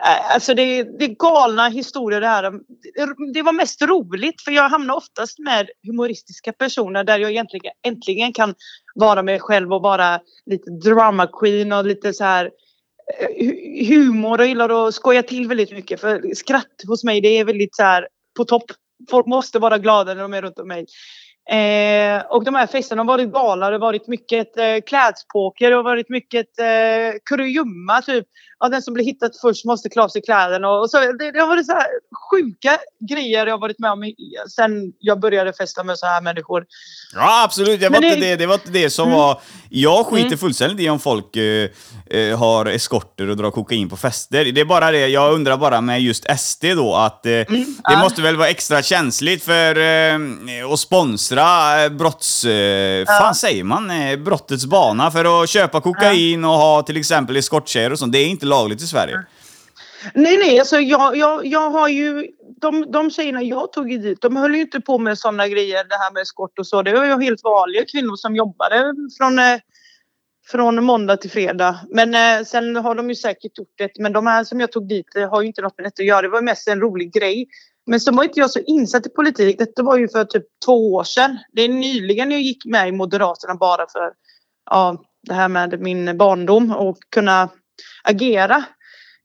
Alltså det, det är galna historier det här. Det- var mest roligt för jag hamnar oftast med humoristiska personer där jag egentligen äntligen kan vara mig själv och vara lite drama queen och lite så här eh, humor och gillar att skoja till väldigt mycket. För skratt hos mig det är väldigt så här på topp. folk måste vara glada när de är runt om mig. Eh, och de här festerna har varit galna. Det har varit mycket eh, klädspåker. Det har varit mycket eh, kurragömma. Typ. Ja, den som blir hittat först måste klä av sig kläderna. Och, och så, det, det har varit så här sjuka grejer jag har varit med om sen jag började festa med så här människor. Ja, absolut. Det var, Men inte det- det, det var inte det som Mm. var... Jag skiter fullständigt i om folk eh, eh, har eskorter och drar kokain på fester. Det är bara det, jag undrar bara med just SD då, att eh, det Mm. ja. måste väl vara extra känsligt för eh, att sponsra eh, brotts... Eh, fan säger man? Eh, brottets bana. För att köpa kokain och ha till exempel eskorttjejer och sånt, det är inte lagligt i Sverige. Nej, nej, alltså jag, jag, jag har ju... De, de tjejerna jag tog dit, de höll ju inte på med sådana grejer, det här med eskort och så. Det var ju helt vanliga kvinnor som jobbade från, från måndag till fredag. Men sen har de ju säkert gjort det. Men de här som jag tog dit har ju inte något med detta att göra. Det var mest en rolig grej. Men så var inte jag så insatt i politik. Detta var ju för typ två år sedan. Det är nyligen jag gick med i Moderaterna bara för ja, det här med min barndom och kunna agera.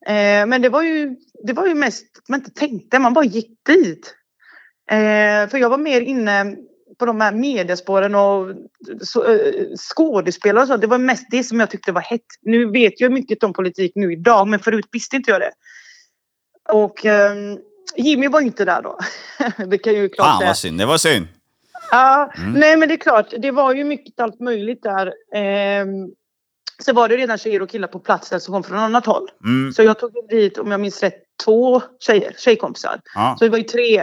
Eh, men det var ju, det var ju mest att man inte tänkte, man bara gick dit. Eh, för jag var mer inne på de här mediespåren och så, eh, skådespelare och så. Det var mest det som jag tyckte var hett. Nu vet jag mycket om politik nu idag, men förut visste inte jag det. Och eh, Jimmy var inte där då. det kan ju klart Fan vad synd, det var synd. Ja, Mm. nej men det är klart. Det var ju mycket allt möjligt där. Ehm, så var det redan tjejer och killar på plats där som kom från annat håll. Mm. Så jag tog dit, om jag minns rätt, två tjejer, tjejkompisar. Ja. Så det var ju tre.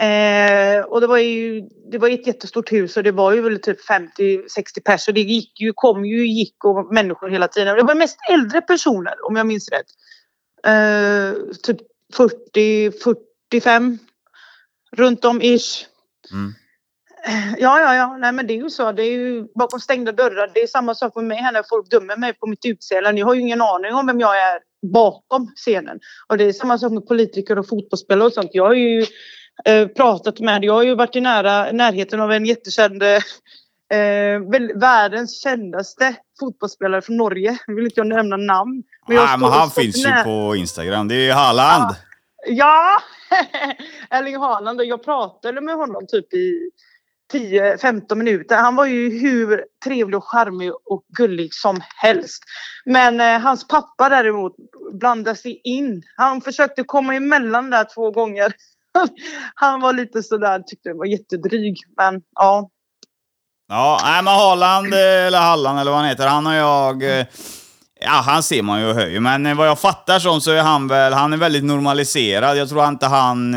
Eh, och det var ju det var ett jättestort hus och det var ju väl typ 50-60 pers. Och det gick ju, kom ju, gick och människor hela tiden. Det var mest äldre personer om jag minns rätt. Eh, typ 40, 45 runt om ish. Mm. Ja, ja, ja. Nej, men det är ju så. Det är ju bakom stängda dörrar. Det är samma sak med mig här när folk dömer mig på mitt utseende. Ni har ju ingen aning om vem jag är bakom scenen. Och det är samma sak med politiker och fotbollsspelare och sånt. Jag har ju eh, pratat med, jag har ju varit i nära, närheten av en jättekänd, eh, väl, världens kändaste fotbollsspelare från Norge. Nu vill inte jag nämna namn. jag har Ah, men han finns ju på Instagram. Det är ju Haaland. Ja! Erling Haaland jag pratade med honom typ i 10-15 minuter. Han var ju hur trevlig och charmig och gullig som helst. Men eh, hans pappa däremot blandade sig in. Han försökte komma emellan där två gånger. Han var lite sådär, tyckte det var jättedryg. Men ja. Ja, nej men Haaland, eh, eller Halland eller vad han heter, han och jag... Eh, ja, han ser man ju och hör ju, men eh, vad jag fattar som så är han väl, han är väldigt normaliserad. Jag tror inte han,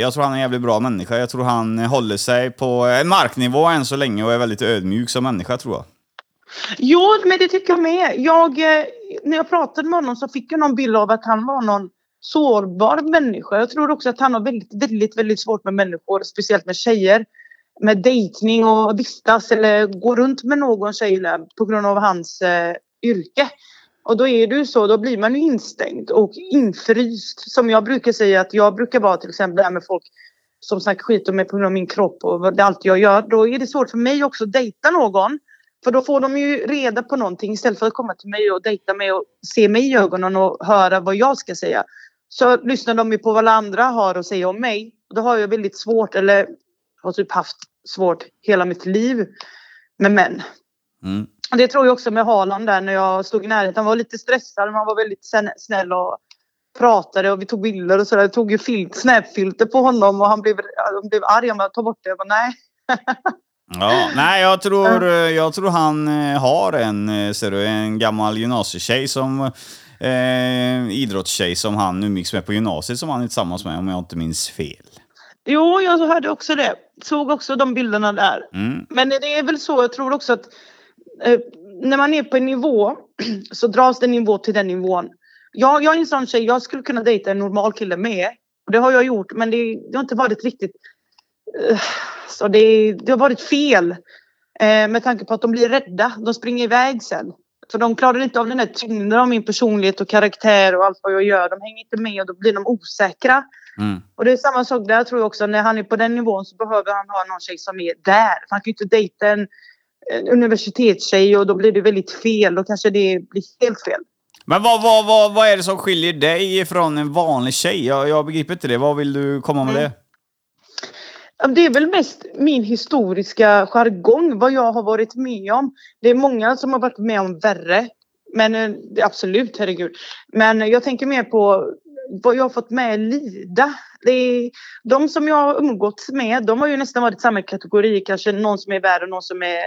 jag tror han är en jävligt bra människa. Jag tror han håller sig på en marknivå än så länge och är väldigt ödmjuk som människa tror jag. Jo, men det tycker jag med. Jag, när jag pratade med honom så fick jag någon bild av att han var någon sårbar människa. Jag tror också att han har väldigt, väldigt, väldigt svårt med människor, speciellt med tjejer. Med dejtning och vistas eller gå runt med någon tjej på grund av hans eh, yrke. Och då är det ju så, då blir man ju instängd och infryst. Som jag brukar säga att jag brukar vara till exempel där med folk som snackar skit om mig på grund av min kropp och det allt jag gör. Då är det svårt för mig också att dejta någon. För då får de ju reda på någonting istället för att komma till mig och dejta mig och se mig i ögonen och höra vad jag ska säga. Så lyssnar de ju på vad alla andra har att säga om mig. Då har jag väldigt svårt, eller har typ haft svårt hela mitt liv med män. Mm. Och Det tror jag också med Haaland där när jag stod i närheten. Han var lite stressad men han var väldigt snäll och pratade och vi tog bilder och sådär. Jag tog ju fil- på honom och han blev, han blev arg. Han bara, ta bort det. Jag bara, nej. Ja, nej jag tror, jag tror han eh, har en, eh, ser du, en gammal gymnasietjej som eh, idrottstjej som han umgicks med på gymnasiet som han är tillsammans med om jag inte minns fel. Jo, jag hörde också det. Såg också de bilderna där. Mm. Men det är väl så, jag tror också att eh, när man är på en nivå så dras det en nivå till den nivån. Jag, jag är en sån tjej, jag skulle kunna dejta en normal kille med. Och det har jag gjort, men det, det har inte varit riktigt... eh, så det, det har varit fel. Eh, med tanke på att de blir rädda. De springer iväg sen. För de klarar inte av den här tyngden av min personlighet och karaktär och allt vad jag gör. De hänger inte med och då blir de osäkra. Mm. Och det är samma sak där tror jag också. När han är på den nivån så behöver han ha någon tjej som är där. Han kan ju inte dejta en, en universitetstjej och då blir det väldigt fel. Då kanske det blir helt fel. Men vad, vad, vad, vad är det som skiljer dig från en vanlig tjej? Jag, jag begriper inte det. Vad vill du komma med Mm. det? Det är väl mest min historiska jargong, vad jag har varit med om. Det är många som har varit med om värre. Men eh, absolut, herregud. Men jag tänker mer på vad jag har fått med lida. Det är, de som jag har umgåtts med, de har ju nästan varit samma kategori. Kanske någon som är värre och någon som är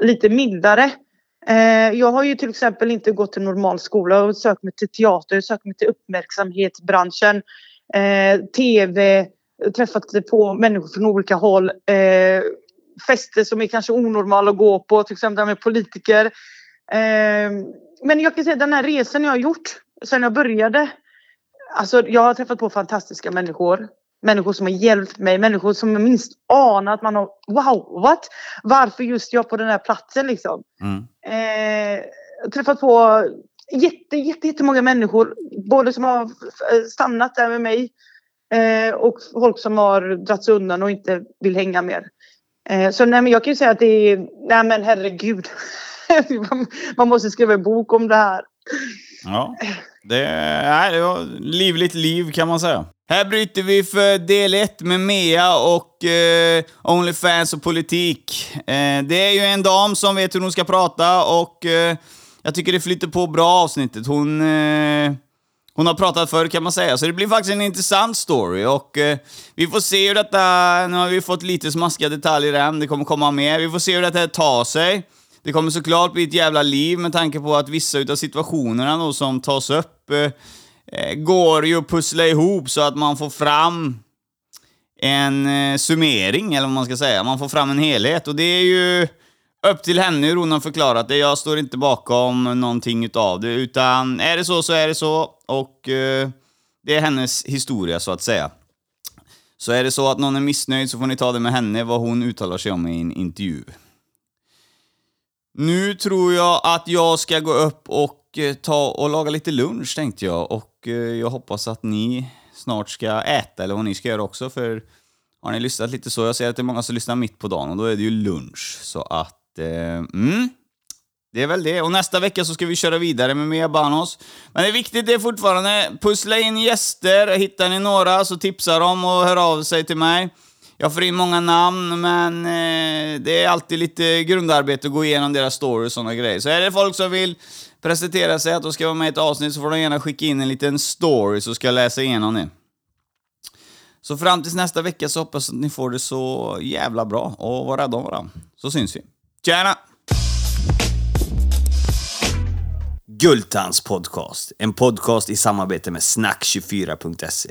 lite mildare. Eh, jag har ju till exempel inte gått till normal skola och sökt mig till teater, sökt mig till uppmärksamhetsbranschen, eh, tv, träffat på människor från olika håll. Eh, fester som är kanske onormala att gå på, till exempel med politiker. Eh, men jag kan säga den här resan jag har gjort sedan jag började. Alltså jag har träffat på fantastiska människor. Människor som har hjälpt mig, människor som jag minst anar att man har wow, what? Varför just jag på den här platsen liksom? Mm. Eh, träffat på jätte, jätte, jättemånga människor, både som har stannat där med mig eh, och folk som har dragit sig undan och inte vill hänga mer. Eh, så nej, men jag kan ju säga att det är, nej men herregud. man måste skriva en bok om det här. Ja, det är, det var livligt liv kan man säga. Här bryter vi för del 1 med Mea och eh, Onlyfans och politik. Eh, det är ju en dam som vet hur hon ska prata och eh, jag tycker det flyter på bra avsnittet. Hon, eh, hon har pratat förr kan man säga, så det blir faktiskt en intressant story och eh, vi får se hur detta... Nu har vi fått lite smaskiga detaljer än, det kommer komma mer. Vi får se hur detta tar sig. Det kommer såklart bli ett jävla liv med tanke på att vissa utav situationerna då som tas upp eh, eh, går ju att pussla ihop så att man får fram en eh, summering, eller vad man ska säga. Man får fram en helhet och det är ju upp till henne hur hon har förklarat det. Jag står inte bakom någonting utav det, utan är det så så är det så och eh, det är hennes historia så att säga. Så är det så att någon är missnöjd så får ni ta det med henne, vad hon uttalar sig om i en intervju. Nu tror jag att jag ska gå upp och eh, ta och laga lite lunch tänkte jag och eh, jag hoppas att ni snart ska äta eller vad ni ska göra också för har ni lyssnat lite så, jag ser att det är många som lyssnar mitt på dagen och då är det ju lunch så att, eh, mm. Det är väl det. Och nästa vecka så ska vi köra vidare med Mia Banos. Men det är viktigt det är fortfarande, pussla in gäster. Hittar ni några så tipsa dem och hör av sig till mig. Jag får in många namn, men eh, det är alltid lite grundarbete att gå igenom deras stories och sådana grejer. Så är det folk som vill presentera sig, att de ska vara med i ett avsnitt, så får de gärna skicka in en liten story så ska jag läsa igenom det. Så fram tills nästa vecka så hoppas jag att ni får det så jävla bra och var rädda om varandra. Så syns vi. Tjena! Gultans podcast. En podcast i samarbete med snack24.se.